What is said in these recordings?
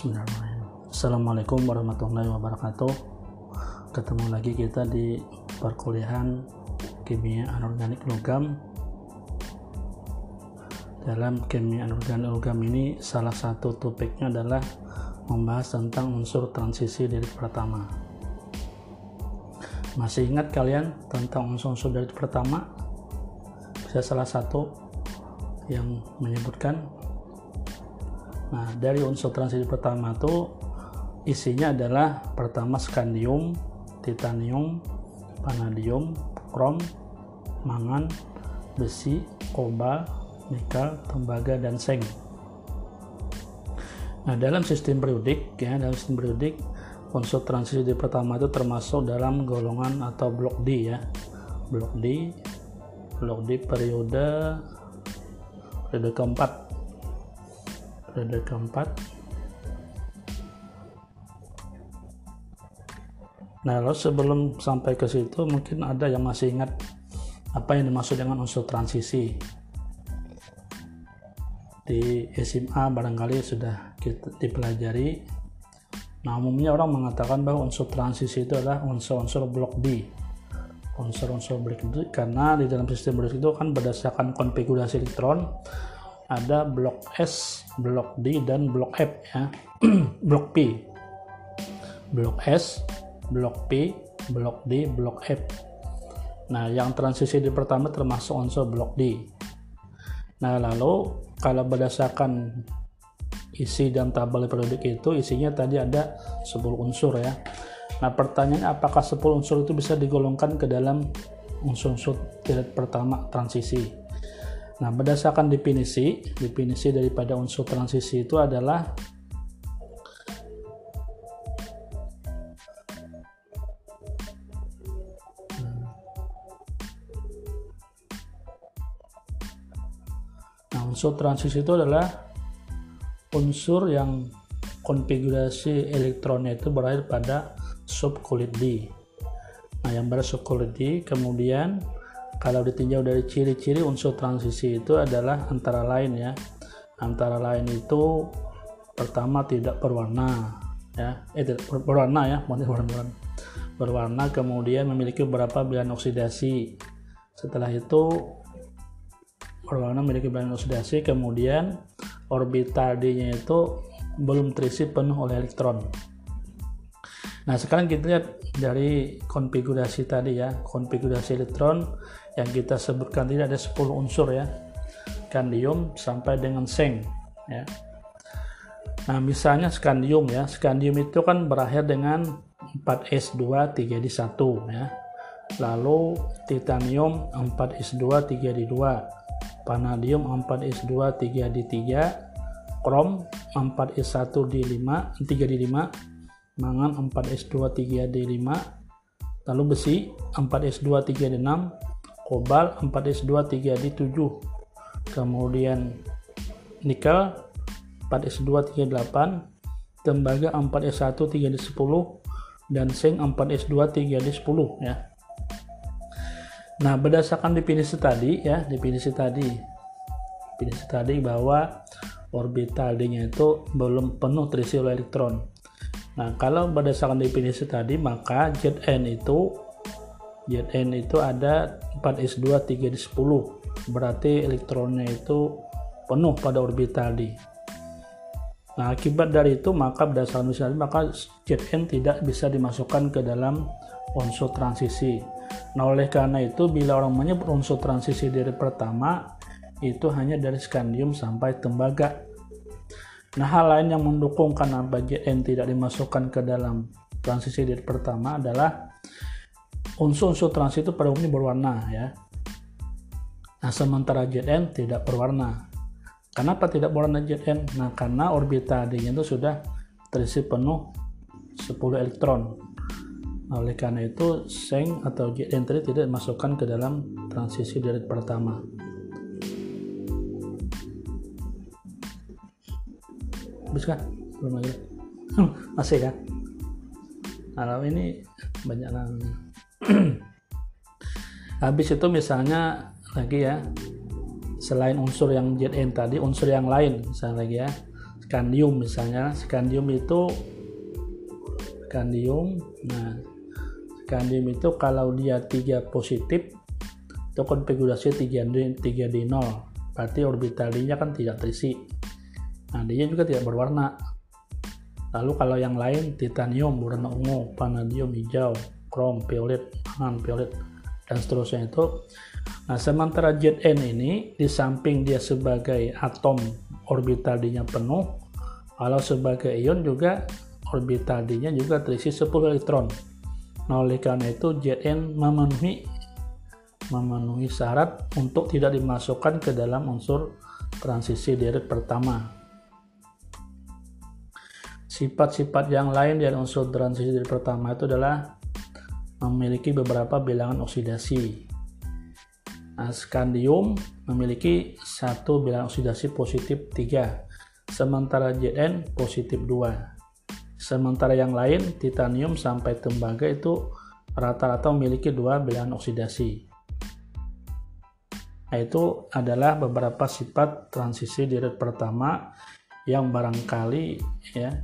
Bismillahirrahmanirrahim. Assalamualaikum warahmatullahi wabarakatuh. Ketemu lagi kita di perkuliahan kimia anorganik logam. Dalam kimia anorganik logam ini salah satu topiknya adalah membahas tentang unsur transisi dari pertama. Masih ingat kalian tentang unsur-unsur dari pertama? Bisa salah satu yang menyebutkan Nah, dari unsur transisi pertama itu isinya adalah pertama skandium, titanium, vanadium, krom, mangan, besi, kobal, nikel, tembaga dan seng. Nah, dalam sistem periodik ya, dalam sistem periodik unsur transisi di pertama itu termasuk dalam golongan atau blok D ya. Blok D blok D periode periode keempat periode keempat. Nah lalu sebelum sampai ke situ mungkin ada yang masih ingat apa yang dimaksud dengan unsur transisi. Di SMA barangkali sudah kita dipelajari. Nah umumnya orang mengatakan bahwa unsur transisi itu adalah unsur-unsur blok D unsur-unsur blok D karena di dalam sistem blok itu kan berdasarkan konfigurasi elektron ada blok S, blok D, dan blok F ya. blok P. Blok S, blok P, blok D, blok F. Nah, yang transisi di pertama termasuk unsur blok D. Nah, lalu kalau berdasarkan isi dan tabel periodik itu isinya tadi ada 10 unsur ya. Nah, pertanyaannya apakah 10 unsur itu bisa digolongkan ke dalam unsur-unsur pertama transisi? Nah, berdasarkan definisi, definisi daripada unsur transisi itu adalah Nah, unsur transisi itu adalah unsur yang konfigurasi elektronnya itu berakhir pada subkulit D. Nah, yang bersubkulit D kemudian kalau ditinjau dari ciri-ciri unsur transisi itu adalah antara lain ya. Antara lain itu pertama tidak berwarna ya. Eh tidak berwarna ya berwarna berwarna kemudian memiliki beberapa bilangan oksidasi. Setelah itu berwarna memiliki bilangan oksidasi kemudian orbital D-nya itu belum terisi penuh oleh elektron Nah, sekarang kita lihat dari konfigurasi tadi ya, konfigurasi elektron yang kita sebutkan tadi ada 10 unsur ya. Skandium sampai dengan seng ya. Nah, misalnya skandium ya. Skandium itu kan berakhir dengan 4S2 3 di 1 ya. Lalu titanium 4S2 3 di 2. Vanadium 4S2 3 di 3. Krom 4S1 di 5 3 di 5 mangan 4S2 3D5 lalu besi 4S2 3D6 kobal 4S2 3D7 kemudian nikel 4S2 3D8 tembaga 4S1 3D10 dan seng 4S2 3D10 ya. Nah, berdasarkan definisi tadi ya, definisi tadi. Definisi tadi bahwa orbital D-nya itu belum penuh terisi oleh elektron. Nah, kalau berdasarkan definisi tadi, maka Zn itu Zn itu ada 4s2 3 di 10. Berarti elektronnya itu penuh pada orbital D. Nah, akibat dari itu maka berdasarkan definisi maka Zn tidak bisa dimasukkan ke dalam unsur transisi. Nah, oleh karena itu bila orang menyebut unsur transisi dari pertama itu hanya dari skandium sampai tembaga Nah, hal lain yang mendukung kenapa JN tidak dimasukkan ke dalam transisi dari pertama adalah unsur-unsur transisi itu pada umumnya berwarna ya. Nah, sementara JN tidak berwarna. Kenapa tidak berwarna JN? Nah, karena orbital D-nya itu sudah terisi penuh 10 elektron. Oleh karena itu, seng atau JN tadi tidak dimasukkan ke dalam transisi dari pertama. Habis kan belum lagi. Masih kan kalau ini banyak yang habis itu misalnya lagi ya selain unsur yang Zn tadi unsur yang lain misalnya lagi ya scandium misalnya. Scandium itu scandium nah scandium itu kalau dia tiga positif itu konfigurasi 3D, 3D0 berarti orbital D nya kan tidak terisi nah dia juga tidak berwarna. Lalu kalau yang lain titanium berwarna ungu vanadium hijau krom violet mangan violet dan seterusnya itu. Nah sementara Zn ini di samping dia sebagai atom orbital D-nya penuh kalau sebagai ion juga orbital D-nya juga terisi 10 elektron. Nah oleh karena itu Zn memenuhi memenuhi syarat untuk tidak dimasukkan ke dalam unsur transisi direct pertama sifat-sifat yang lain dari unsur transisi direct pertama itu adalah memiliki beberapa bilangan oksidasi Nah, skandium memiliki satu bilangan oksidasi positif 3, sementara Zn positif 2. Sementara yang lain, titanium sampai tembaga itu rata-rata memiliki dua bilangan oksidasi. Nah, itu adalah beberapa sifat transisi direct pertama yang barangkali ya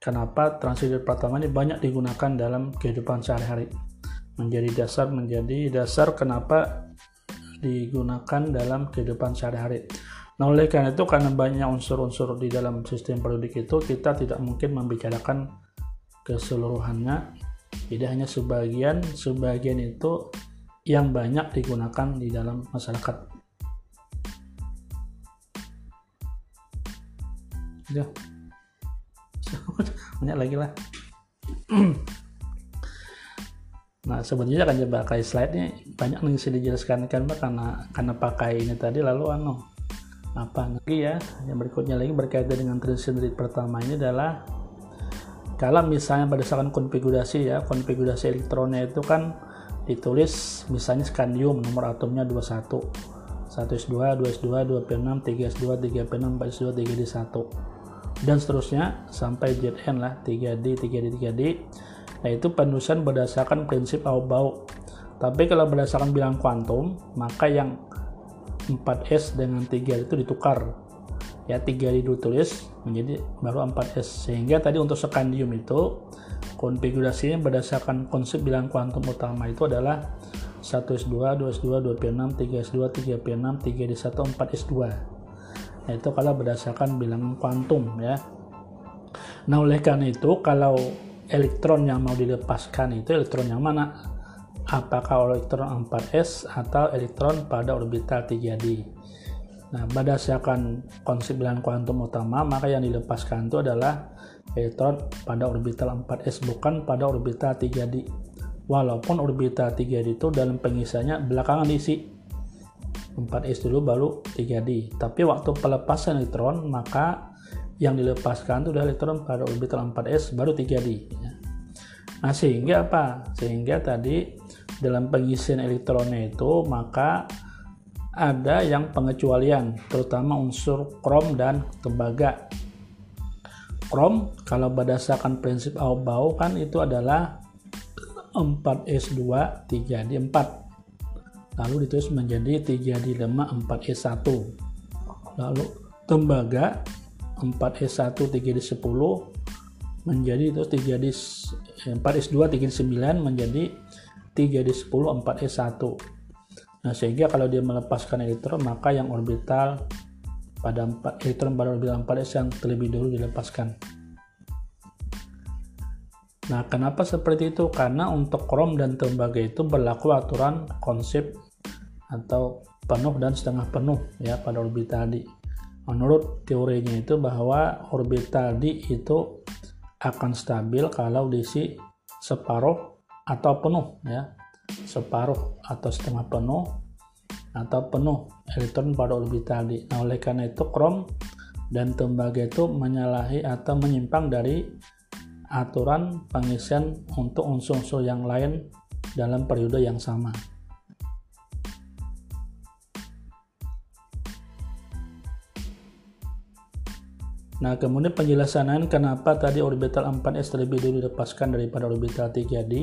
kenapa transisi pertama ini banyak digunakan dalam kehidupan sehari-hari menjadi dasar menjadi dasar kenapa digunakan dalam kehidupan sehari-hari. Nah, oleh karena itu karena banyak unsur-unsur di dalam sistem periodik itu kita tidak mungkin membicarakan keseluruhannya. Tidak hanya sebagian, sebagian itu yang banyak digunakan di dalam masyarakat. Ya. banyak lagi lah. Nah sebenarnya akan coba pakai slide nya banyak nih bisa dijelaskan kan karena karena pakai ini tadi lalu anu apa lagi ya yang berikutnya lagi berkaitan dengan transition rate pertama ini adalah kalau misalnya berdasarkan konfigurasi ya konfigurasi elektronnya itu kan ditulis misalnya scandium nomor atomnya 21 1s2 2s2 2p6 3s2 3p6 4s2 3d1 dan seterusnya sampai Zn lah 3d 3d 3d Nah itu penulisan berdasarkan prinsip bau Tapi kalau berdasarkan bilang kuantum, maka yang 4S dengan 3 itu ditukar. Ya 3 ditulis menjadi baru 4S. Sehingga tadi untuk skandium itu konfigurasinya berdasarkan konsep bilang kuantum utama itu adalah 1S2, 2S2, 2P6, 3S2, 3P6, 3D1, 4S2. Itu kalau berdasarkan bilangan kuantum ya. Nah oleh karena itu kalau elektron yang mau dilepaskan itu elektron yang mana? Apakah elektron 4s atau elektron pada orbital 3d? Nah, berdasarkan konsep bilangan kuantum utama, maka yang dilepaskan itu adalah elektron pada orbital 4s bukan pada orbital 3d. Walaupun orbital 3d itu dalam pengisiannya belakangan diisi 4s dulu baru 3d. Tapi waktu pelepasan elektron maka yang dilepaskan itu adalah elektron pada orbital 4s baru 3D. Ya. Nah sehingga apa? Sehingga tadi dalam pengisian elektronnya itu maka ada yang pengecualian terutama unsur krom dan tembaga. Krom kalau berdasarkan prinsip Aubau kan itu adalah 4S2 3D4 lalu ditulis menjadi 3D5 4S1 lalu tembaga 4S1 3D10 menjadi itu 3D 4S2 3D9 menjadi 3D10 4S1 nah sehingga kalau dia melepaskan elektron maka yang orbital pada 4 elektron pada orbital 4S yang terlebih dahulu dilepaskan Nah, kenapa seperti itu? Karena untuk krom dan tembaga itu berlaku aturan konsep atau penuh dan setengah penuh ya pada orbital di menurut teorinya itu bahwa orbital D itu akan stabil kalau diisi separuh atau penuh ya separuh atau setengah penuh atau penuh elektron pada orbital D. Nah, oleh karena itu krom dan tembaga itu menyalahi atau menyimpang dari aturan pengisian untuk unsur-unsur yang lain dalam periode yang sama. Nah, kemudian penjelasan kenapa tadi orbital 4s terlebih dulu dilepaskan daripada orbital 3d.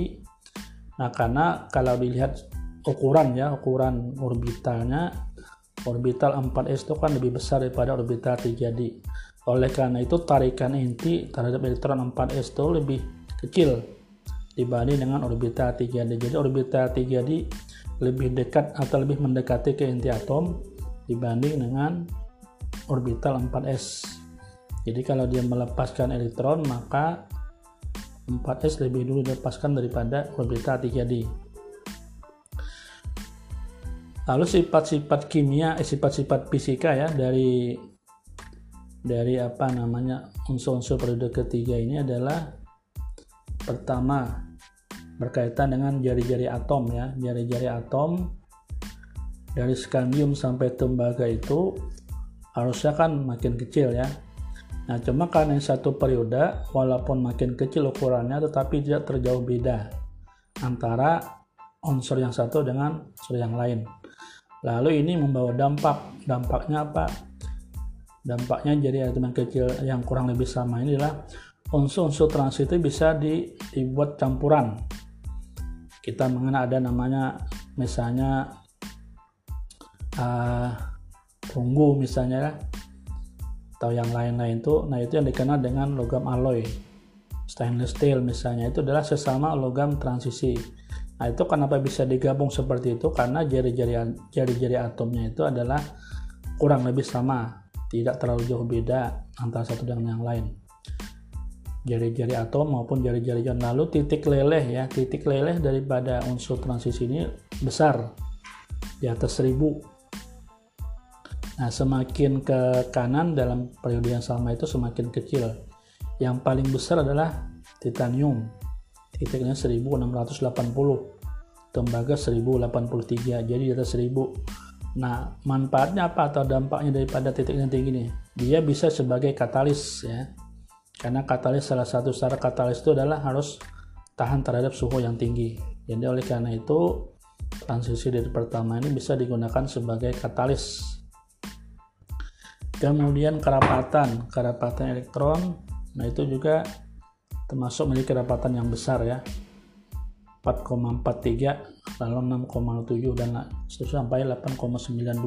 Nah, karena kalau dilihat ukuran ya, ukuran orbitalnya Orbital 4s itu kan lebih besar daripada orbital 3D. Oleh karena itu tarikan inti terhadap elektron 4s itu lebih kecil dibanding dengan orbital 3D. Jadi orbital 3D lebih dekat atau lebih mendekati ke inti atom dibanding dengan orbital 4s. Jadi kalau dia melepaskan elektron maka 4s lebih dulu dilepaskan daripada orbital 3D. Lalu sifat-sifat kimia, eh, sifat-sifat fisika ya dari dari apa namanya unsur-unsur periode ketiga ini adalah pertama berkaitan dengan jari-jari atom ya, jari-jari atom dari skandium sampai tembaga itu harusnya kan makin kecil ya. Nah, cuma karena satu periode walaupun makin kecil ukurannya tetapi tidak terjauh beda antara unsur yang satu dengan unsur yang lain. Lalu ini membawa dampak. Dampaknya apa? Dampaknya jadi yang kecil yang kurang lebih sama ini adalah unsur-unsur transit itu bisa di, dibuat campuran. Kita mengenal ada namanya misalnya uh, perunggu misalnya ya, atau yang lain-lain itu. Nah itu yang dikenal dengan logam alloy. Stainless steel misalnya itu adalah sesama logam transisi Nah, itu kenapa bisa digabung seperti itu? Karena jari-jari jari-jari atomnya itu adalah kurang lebih sama, tidak terlalu jauh beda antara satu dengan yang lain. Jari-jari atom maupun jari-jari ion. Lalu titik leleh ya, titik leleh daripada unsur transisi ini besar di atas 1000. Nah, semakin ke kanan dalam periode yang sama itu semakin kecil. Yang paling besar adalah titanium titiknya 1680 tembaga 1083 jadi di atas 1000 nah manfaatnya apa atau dampaknya daripada titik yang tinggi ini? Dia bisa sebagai katalis ya. Karena katalis salah satu syarat katalis itu adalah harus tahan terhadap suhu yang tinggi. Jadi oleh karena itu transisi dari pertama ini bisa digunakan sebagai katalis. Kemudian kerapatan kerapatan elektron nah itu juga termasuk memiliki rapatan yang besar ya. 4,43 lalu 6,7 dan sampai 8,92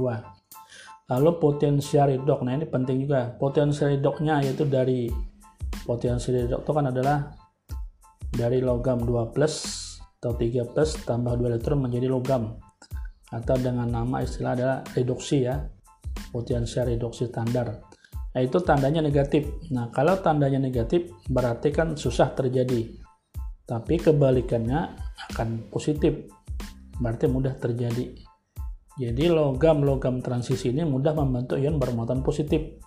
lalu potensial redox nah ini penting juga. Potensial redoxnya yaitu dari potensial redox itu kan adalah dari logam 2 plus atau 3 plus tambah 2 elektron menjadi logam. Atau dengan nama istilah adalah reduksi ya potensial reduksi standar Nah, itu tandanya negatif. Nah, kalau tandanya negatif berarti kan susah terjadi. Tapi kebalikannya akan positif. Berarti mudah terjadi. Jadi logam-logam transisi ini mudah membentuk ion bermuatan positif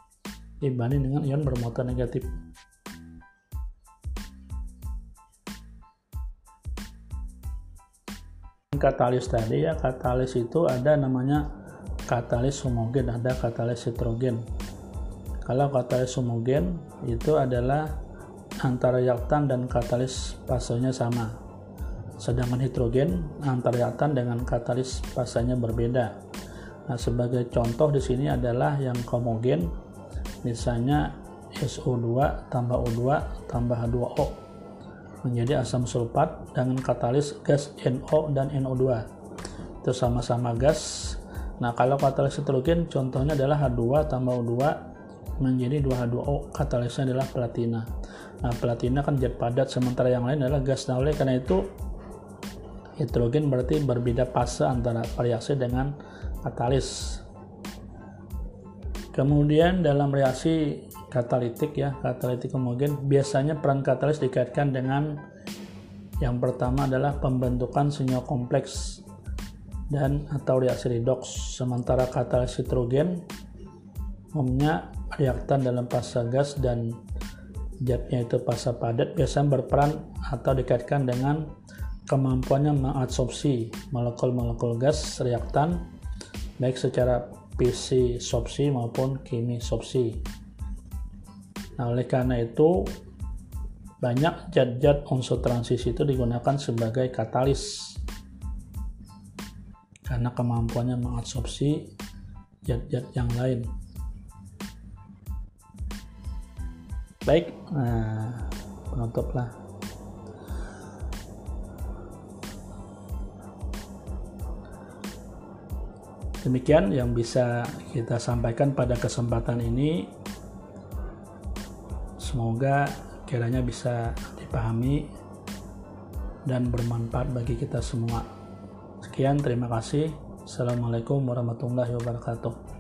dibanding dengan ion bermuatan negatif. Katalis tadi ya, katalis itu ada namanya katalis homogen, ada katalis heterogen kalau katalis homogen itu adalah antara reaktan dan katalis fasenya sama. Sedangkan hidrogen antara reaktan dengan katalis fasenya berbeda. Nah, sebagai contoh di sini adalah yang homogen, misalnya SO2 tambah O2 tambah H2O menjadi asam sulfat dengan katalis gas NO dan NO2. Itu sama-sama gas. Nah, kalau katalis hidrogen contohnya adalah H2 tambah O2 menjadi 2H2O katalisnya adalah platina. Nah platina kan zat padat sementara yang lain adalah gas. Nah oleh karena itu hidrogen berarti berbeda fase antara reaksi dengan katalis. Kemudian dalam reaksi katalitik ya katalitik homogen biasanya peran katalis dikaitkan dengan yang pertama adalah pembentukan senyawa kompleks dan atau reaksi redox sementara katalis hidrogen umumnya reaktan dalam fase gas dan zatnya itu fase padat biasanya berperan atau dikaitkan dengan kemampuannya mengabsorpsi molekul-molekul gas reaktan baik secara PC sorpsi maupun kimi sorpsi. Nah, oleh karena itu banyak zat-zat unsur transisi itu digunakan sebagai katalis karena kemampuannya mengabsorpsi zat-zat yang lain. Baik nah, penutuplah Demikian yang bisa kita sampaikan pada kesempatan ini. Semoga kiranya bisa dipahami dan bermanfaat bagi kita semua. Sekian, terima kasih. Assalamualaikum warahmatullahi wabarakatuh.